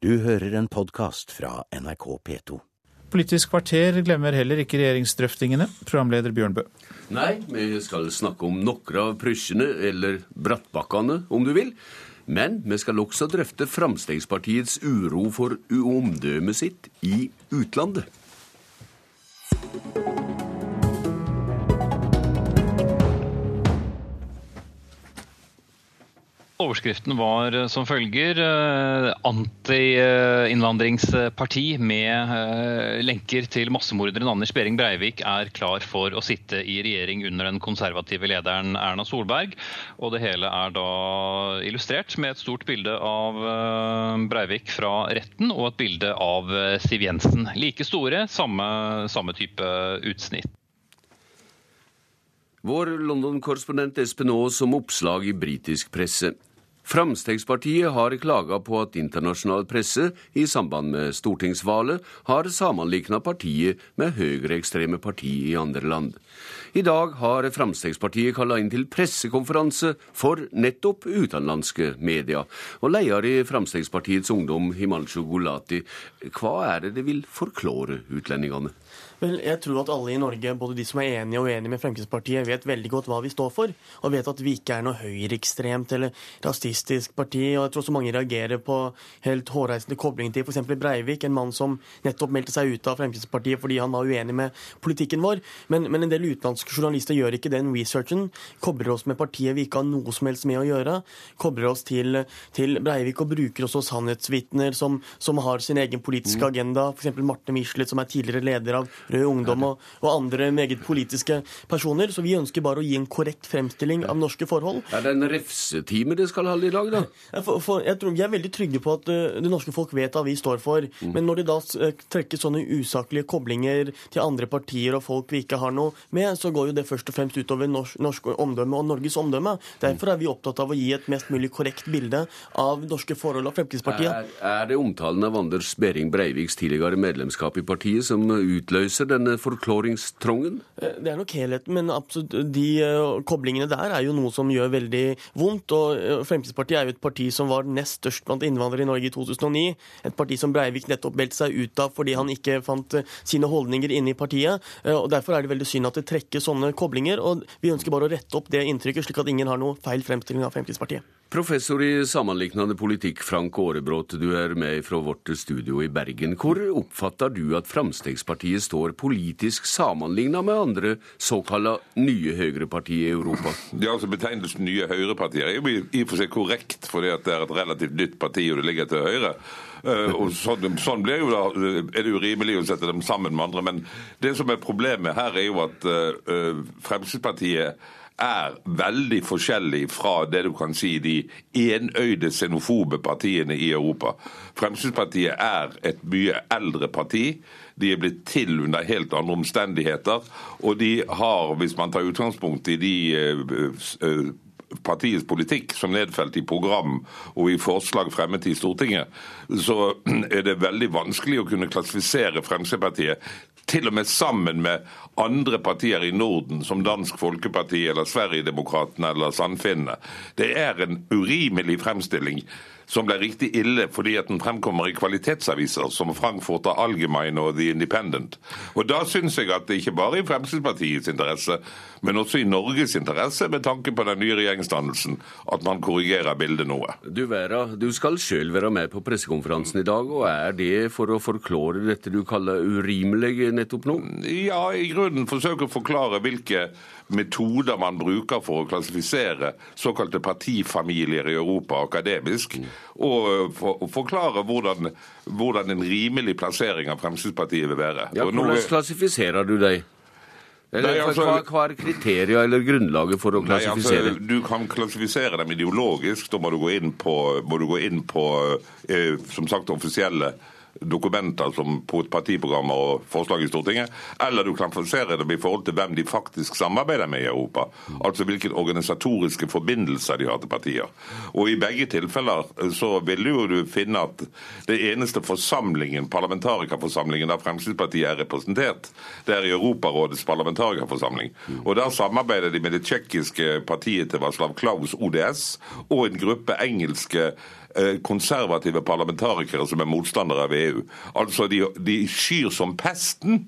Du hører en podkast fra NRK P2. Politisk kvarter glemmer heller ikke regjeringsdrøftingene, programleder Bjørnbø. Nei, vi skal snakke om noen av prysjene, eller brattbakkene, om du vil. Men vi skal også drøfte Fremskrittspartiets uro for omdømmet sitt i utlandet. Overskriften var eh, som følger eh, anti-innvandringsparti med eh, lenker til massemorderen Anders Behring Breivik er klar for å sitte i regjering under den konservative lederen Erna Solberg. Og det hele er da illustrert med et stort bilde av Breivik fra retten og et bilde av Siv Jensen. Like store, samme, samme type utsnitt. Vår London-korrespondent Espen Aas om oppslag i britisk presse. Fremskrittspartiet har klaga på at internasjonal presse i samband med stortingsvalget har sammenlikna partiet med høyreekstreme partier i andre land. I dag har Fremskrittspartiet kalla inn til pressekonferanse for nettopp utenlandske medier. Og leder i Fremskrittspartiets Ungdom, Himanshu Gulati, hva er det det vil forklare utlendingene? Vel, jeg tror at alle i Norge, både de som er enige og uenige med Fremskrittspartiet, vet veldig godt hva vi står for, og vet at vi ikke er noe høyreekstremt eller rasistisk parti. og Jeg tror også mange reagerer på helt hårreisende koblinger til f.eks. Breivik, en mann som nettopp meldte seg ut av Fremskrittspartiet fordi han var uenig med politikken vår. Men, men en del utenlandske journalister gjør ikke den researchen. Kobler oss med partiet vi ikke har noe som helst med å gjøre. Kobler oss til, til Breivik og bruker også sannhetsvitner som, som har sin egen politiske mm. agenda. F.eks. Marte Michelet, som er tidligere leder av Rød Ungdom og, og, andre meget politiske personer. Så vi ønsker bare å gi en korrekt fremstilling av norske forhold. Er det en refsetime det skal holde i dag, da? For, for, jeg tror Vi er veldig trygge på at uh, det norske folk vet hva vi står for. Mm. Men når de da uh, trekker sånne usaklige koblinger til andre partier og folk vi ikke har noe med, så går jo det først og fremst utover norsk, norsk omdømme og Norges omdømme. Derfor er vi opptatt av å gi et mest mulig korrekt bilde av norske forhold og Fremskrittspartiet. Er, er det omtalen av Anders Behring Breiviks tidligere medlemskap i partiet som utløser løser denne forklaringstrongen? Eh, det er nok helheten, men absolutt, de uh, koblingene der er jo noe som gjør veldig vondt. og uh, Fremskrittspartiet er jo et parti som var nest størst blant innvandrere i Norge i 2009. Et parti som Breivik nettopp meldte seg ut av fordi han ikke fant sine holdninger inne i partiet. og Derfor er det veldig synd at det trekker sånne koblinger. og Vi ønsker bare å rette opp det inntrykket, slik at ingen har noe feil fremstilling av Fremskrittspartiet. Professor i sammenlignende politikk, Frank Aarebrot, du er med fra vårt studio i Bergen. Hvor oppfatter du at Fremskrittspartiet står politisk sammenlignet med andre såkalte nye høyrepartier i Europa? Ja, altså Betegnelsen nye høyrepartier er jo i og for seg korrekt, fordi at det er et relativt nytt parti og det ligger til høyre. Uh, og sånn, sånn blir jo da, er det jo rimelig å sette dem sammen med andre. Men det som er problemet her, er jo at uh, Fremskrittspartiet er veldig forskjellig fra det du kan si de enøyde xenofobe partiene i Europa. Fremskrittspartiet er et mye eldre parti. De er blitt til under helt andre omstendigheter. Og de har, hvis man tar utgangspunkt i de uh, partiets politikk som nedfelt i program og i forslag fremmet i Stortinget, så er det veldig vanskelig å kunne klassifisere Fremskrittspartiet til og med sammen med andre partier i Norden, som Dansk Folkeparti eller Sverigedemokraterna eller Sandfinnene. Det er en urimelig fremstilling som ble riktig ille fordi at den fremkommer i kvalitetsaviser som Frankfurter Allgemein og The Independent. Og Da syns jeg at det ikke bare i Fremskrittspartiets interesse, men også i Norges interesse, med tanke på den nye regjeringsdannelsen, at man korrigerer bildet noe. Du Vera, du skal sjøl være med på pressekonferansen i dag, og er det for å forklare dette du kaller urimelig nettopp nå? Ja, i grunnen forsøke å forklare hvilke metoder man bruker for å klassifisere såkalte partifamilier i Europa akademisk, og eh, for, forklare hvordan, hvordan, en rimelig plassering av Fremskrittspartiet vil være. Ja, Hvordan klassifiserer du deg? Eller, nei, altså, hva, hva, er kriterier eller grunnlaget for å klassifisere? Nei, altså, du kan klassifisere dem ideologisk. Da må du gå inn på, du gå inn på eh, som sagt, offisielle dokumenter som partiprogrammer og forslag i Stortinget, eller du kan klassifisere dem i forhold til hvem de faktisk samarbeider med i Europa. Altså hvilke organisatoriske forbindelser de har til partier. Og I begge tilfeller eh, så vil jo du finne at det eneste forsamlingen, parlamentarikerforsamlingen der Fremskrittspartiet er representert, det er i Europarådets parlamentarikerforsamling. Og Der samarbeider de med det tsjekkiske partiet til Václav Klaus, ODS, og en gruppe engelske konservative parlamentarikere som er motstandere av EU. Altså de, de skyr som pesten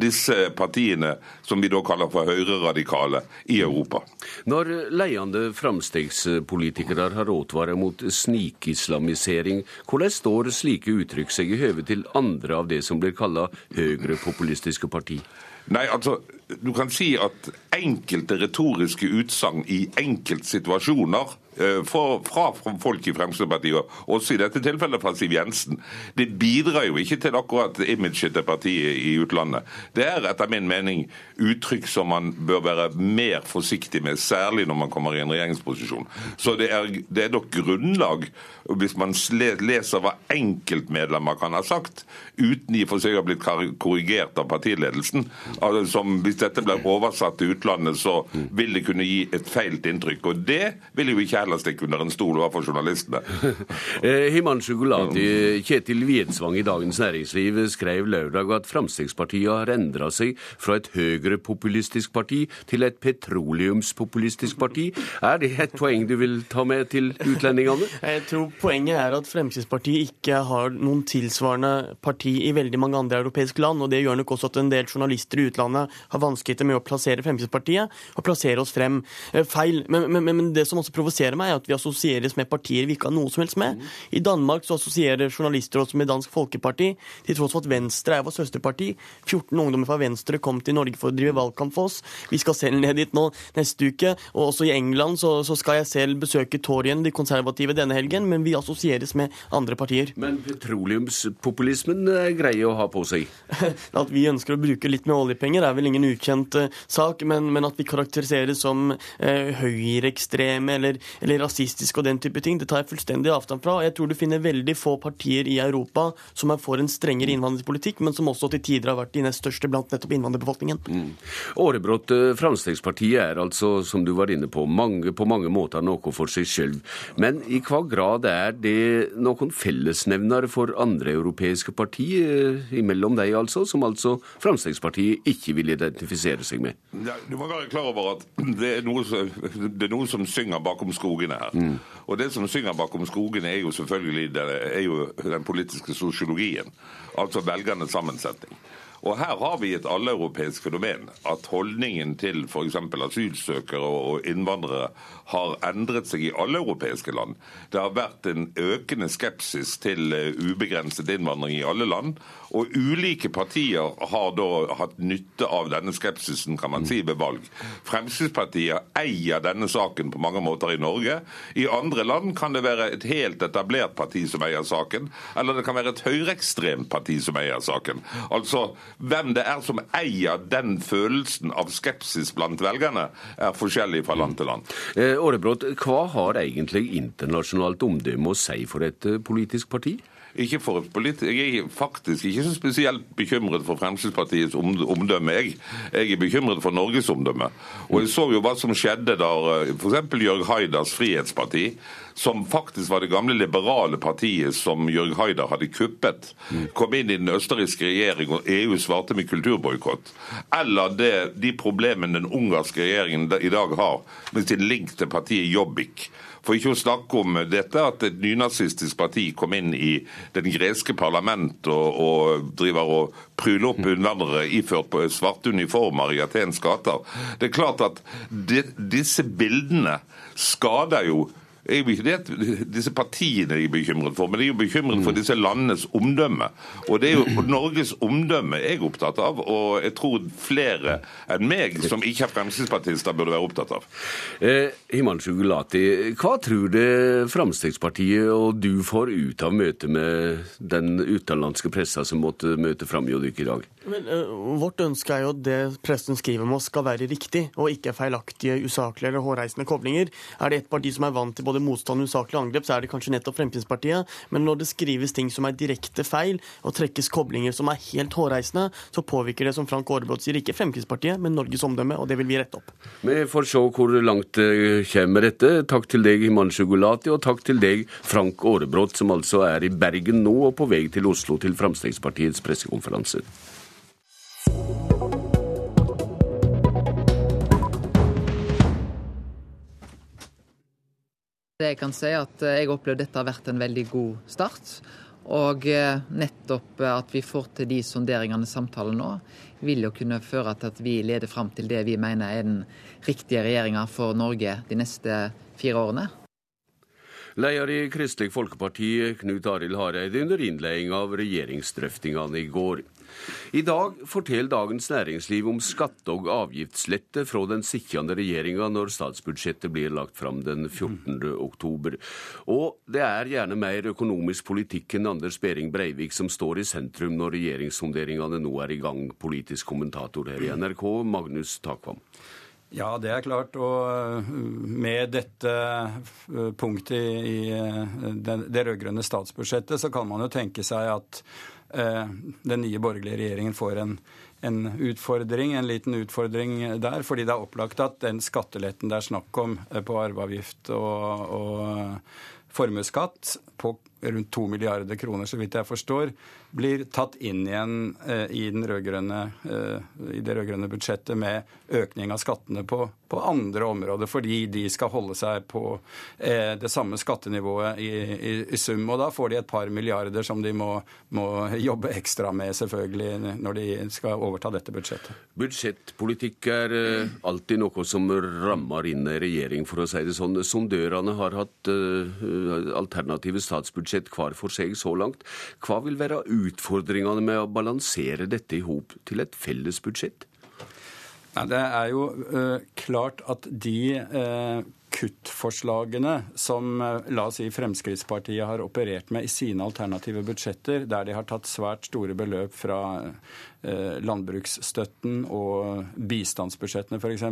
disse partiene som vi da kaller for høyreradikale i Europa. Når ledende framstegspolitikere har advart mot snikislamisering, hvordan står slike uttrykk seg i høve til andre av det som blir kalla høyrepopulistiske parti? Nei, altså, Du kan si at enkelte retoriske utsagn i enkeltsituasjoner Eh, fra, fra, folk i Fremskrittspartiet, også i dette tilfellet fra Siv Jensen. Det bidrar jo ikke til akkurat imaget til partiet i utlandet. Det er etter min mening uttrykk som man bør være mer forsiktig med, særlig når man kommer i en regjeringsposisjon. Så det er, det er nok grunnlag, hvis man leser hva enkeltmedlemmer kan ha sagt, uten i og for seg å ha blitt korrigert av partiledelsen, altså, som hvis dette blir oversatt til utlandet, så vil det kunne gi et feilt inntrykk. Og det vil jo ikke heller stikke under en stol overfor journalistene. Himan Himanshu Gulati, Kjetil Wiedsvang i Dagens Næringsliv skrev lørdag at Fremskrittspartiet har endra seg fra et høyrepopulistisk parti til et petroleumspopulistisk parti. Er det et poeng du vil ta med til utlendingene? Jeg tror poenget er at Fremskrittspartiet ikke har noen tilsvarende parti i veldig mange andre europeiske land. og Det gjør nok også at en del journalister i utlandet har vanskeligheter med å plassere Fremskrittspartiet og plassere oss frem eh, feil. Men, men, men det som også provoserer meg, er at vi assosieres med partier vi ikke har noe som helst med. I Danmark så assosierer journalister oss med Dansk Folkeparti, til tross for at Venstre er vårt søsterparti. 14 ungdommer fra Venstre kom til Norge for å drive valgkamp for oss. Vi skal selv ned dit nå neste uke. Og også i England så, så skal jeg selv besøke Torien, de konservative, denne helgen. Men vi assosieres med andre partier. Men petroleumspopulismen er grei å ha på seg? at vi ønsker å bruke litt med oljepenger er vel ingen ukjent uh, sak, men, men, at vi karakteriseres som eh, høyreekstreme eller, eller rasistisk og den type ting, det tar jeg fullstendig avstand fra. Jeg tror du finner veldig få partier i Europa som er for en strengere innvandringspolitikk, men som også til tider har vært de nest største blant nettopp innvandrerbefolkningen. Mm. Årebrott, eh, Fremskrittspartiet er altså, som du var inne på, mange, på mange måter noe for seg selv. Men i hva grad er det noen fellesnevner for andre europeiske partier, eh, imellom deg altså, som altså Fremskrittspartiet ikke vil identifisere seg med? Ja, du må være klar over at det er noe, det er noe som synger bakom skolen skogene her. Mm. Og det som synger bakom skogene, er jo selvfølgelig den, er jo den politiske sosiologien. Altså velgernes sammensetning. Og her har vi et alleuropeisk fenomen. At holdningen til f.eks. asylsøkere og innvandrere har endret seg i alle europeiske land. Det har vært en økende skepsis til eh, ubegrenset innvandring i alle land. Og ulike partier har da hatt nytte av denne skepsisen, kan man si, ved valg. Fremskrittspartiet eier denne saken på mange måter i Norge. I andre land kan det være et helt etablert parti som eier saken, eller det kan være et høyreekstremt parti som eier saken. Altså, hvem det er som eier den følelsen av skepsis blant velgerne, er forskjellig fra land til land. Eh, Aarebrot, hva har egentlig internasjonalt omdømme å si for et eh, politisk parti? Ikke for et Jeg er faktisk ikke så spesielt bekymret for Fremskrittspartiets omdømme. Jeg, jeg er bekymret for Norges omdømme. Og jeg så jo hva som skjedde da eh, f.eks. Jørg Haidas Frihetsparti som faktisk var det gamle liberale partiet som Jørg Haider hadde kuppet, kom inn i den østerrikske regjering og EU svarte med kulturboikott. Eller det, de problemene den ungarske regjeringen i dag har med sin link til partiet Jobbik. For ikke å snakke om dette at et nynazistisk parti kom inn i den greske parlament og, og driver og pryler opp innvandrere iført på svarte uniformer i Atens gater. Det er klart at de, disse bildene skader jo er jo ikke det disse partiene de er bekymret for, men de er jo bekymret for disse landenes omdømme. Og det er jo Norges omdømme jeg er opptatt av, og jeg tror flere enn meg som ikke er fremskrittspartister, burde være opptatt av. Eh, Himanshu hva tror du Fremskrittspartiet og du får ut av møtet med den utenlandske pressa som måtte møte fram i dag? Men, uh, vårt ønske er jo at det pressen skriver om oss skal være riktig, og ikke feilaktige, usaklige eller hårreisende koblinger. Er det et parti som er vant til både motstand og usaklige angrep, så er det kanskje nettopp Fremskrittspartiet. Men når det skrives ting som er direkte feil, og trekkes koblinger som er helt hårreisende, så påvirker det, som Frank Aarebrot sier, ikke Fremskrittspartiet, men Norges omdømme, og det vil vi rette opp. Vi får se hvor langt det kommer dette. Takk til deg, Himanshu Gulati, og takk til deg, Frank Aarebrot, som altså er i Bergen nå og på vei til Oslo til Fremskrittspartiets pressekonferanse. Jeg kan si, at jeg opplever dette har vært en veldig god start. Og nettopp at vi får til de sonderingene samtalen nå, vil jo kunne føre til at vi leder fram til det vi mener er den riktige regjeringa for Norge de neste fire årene. Leder i Kristelig Folkeparti, Knut Arild Hareide, under innledning av regjeringsdrøftingene i går. I dag forteller Dagens Næringsliv om skatte- og avgiftslette fra den sittende regjeringa når statsbudsjettet blir lagt fram den 14. oktober. Og det er gjerne mer økonomisk politikk enn Anders Behring Breivik som står i sentrum når regjeringssonderingene nå er i gang, politisk kommentator her i NRK, Magnus Takvam. Ja, det er klart. Og øh, med dette øh, punktet i øh, det rød-grønne statsbudsjettet, så kan man jo tenke seg at den nye borgerlige regjeringen får en, en, utfordring, en liten utfordring der. Fordi det er opplagt at den skatteletten det er snakk om på arveavgift og, og formuesskatt på rundt to milliarder kroner, så vidt jeg forstår, blir tatt inn igjen eh, i, eh, i, det rød-grønne budsjettet med økning av skattene på, på, andre områder, fordi de skal holde seg på eh, det samme skattenivået i, i, i, sum. Og da får de et par milliarder som de må, må, jobbe ekstra med, selvfølgelig, når de skal overta dette budsjettet. Budsjettpolitikk er eh, alltid noe som rammer inn en regjering, for å si det sånn. Sondørene har hatt alternative statsbudsjett hver for seg så langt. Hva vil være utfordringene med å balansere dette i hop til et felles budsjett? det er jo uh, klart at de uh, kuttforslagene som uh, la oss si Fremskrittspartiet har operert med i sine alternative budsjetter, der de har tatt svært store beløp fra landbruksstøtten og bistandsbudsjettene f.eks.,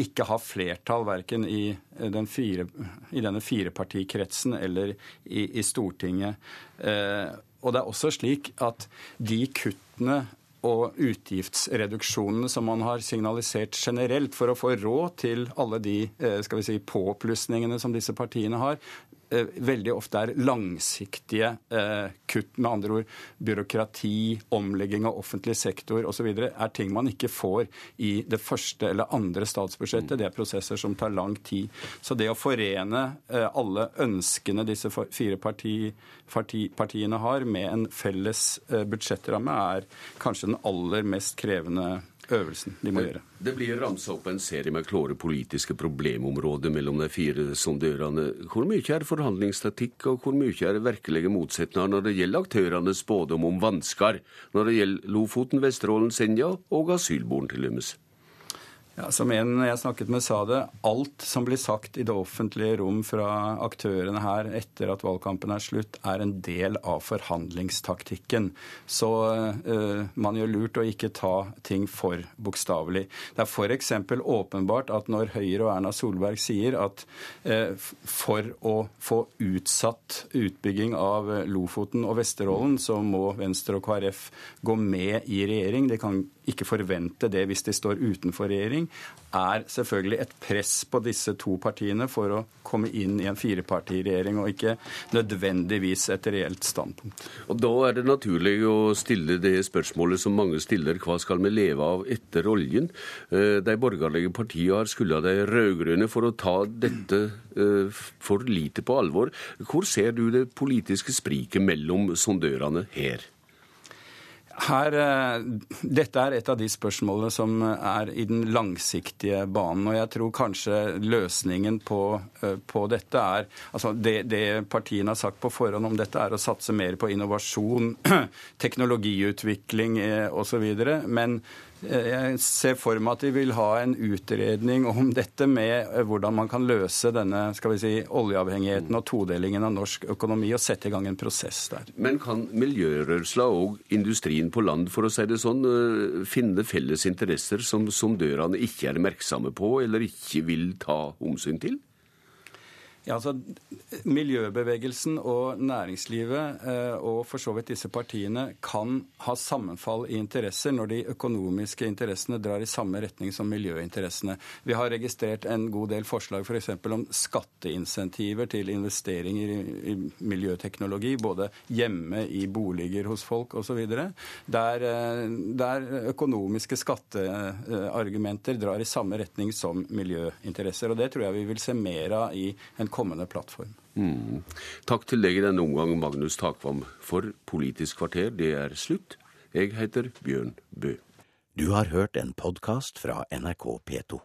ikke har flertall verken i, den fire, i denne firepartikretsen eller i, i Stortinget. Eh, og det er også slik at de kuttene og utgiftsreduksjonene som man har signalisert generelt for å få råd til alle de eh, skal vi si, påplussingene som disse partiene har, Eh, veldig ofte er langsiktige eh, kutt. Med andre ord byråkrati, omlegging av offentlig sektor osv. er ting man ikke får i det første eller andre statsbudsjettet. Det er prosesser som tar lang tid. Så det å forene eh, alle ønskene disse fire parti, parti, partiene har, med en felles budsjettramme, er kanskje den aller mest krevende øvelsen de må gjøre. Det blir ramsa opp en serie med klare politiske problemområder mellom de fire sondørene. Hvor mye er forhandlingsstatikk, og hvor mye er virkelige motsetninger når det gjelder aktørenes spådom om vansker, når det gjelder Lofoten, Vesterålen, Senja og asylbarn til dømes? Ja, som en jeg snakket med sa det, alt som blir sagt i det offentlige rom fra aktørene her etter at valgkampen er slutt, er en del av forhandlingstaktikken. Så uh, man gjør lurt å ikke ta ting for bokstavelig. Det er f.eks. åpenbart at når Høyre og Erna Solberg sier at uh, for å få utsatt utbygging av Lofoten og Vesterålen, så må Venstre og KrF gå med i regjering. De kan ikke forvente det hvis de står utenfor regjering, er selvfølgelig et press på disse to partiene for å komme inn i en firepartiregjering, og ikke nødvendigvis et reelt standpunkt. Og Da er det naturlig å stille det spørsmålet som mange stiller, hva skal vi leve av etter oljen? Eh, de borgerlige partiene har skylda de rød-grønne for å ta dette eh, for lite på alvor. Hvor ser du det politiske spriket mellom sondørene her? Her, eh, dette er et av de spørsmålene som er i den langsiktige banen. Og jeg tror kanskje løsningen på, eh, på dette er altså det, det, partiene har sagt på forhånd om dette, er å satse mer på innovasjon, teknologiutvikling eh, osv. Men jeg ser for meg at de vil ha en utredning om dette med eh, hvordan man kan løse denne skal vi si, oljeavhengigheten og todelingen av norsk økonomi, og sette i gang en prosess der. Men kan miljørørsla og industrien på land, for å si det sånn, eh, finne felles interesser som sondørene ikke er merksomme på eller ikke vil ta omsyn til? Ja, altså Miljøbevegelsen og næringslivet eh, og for så vidt disse partiene kan ha sammenfall i interesser når de økonomiske interessene drar i samme retning som miljøinteressene. Vi har registrert en god del forslag f.eks. For om skatteinsentiver til investeringer i, miljøteknologi, både hjemme i boliger hos folk osv. Der, eh, der økonomiske skatteargumenter drar i samme retning som miljøinteresser. Og Det tror jeg vi vil se mer av i en kommende plattform. Mm. Takk til deg i denne omgang, Magnus Takvam. For Politisk kvarter, det er slutt. Jeg heter Bjørn Bø. Du har hørt en podkast fra NRK P2.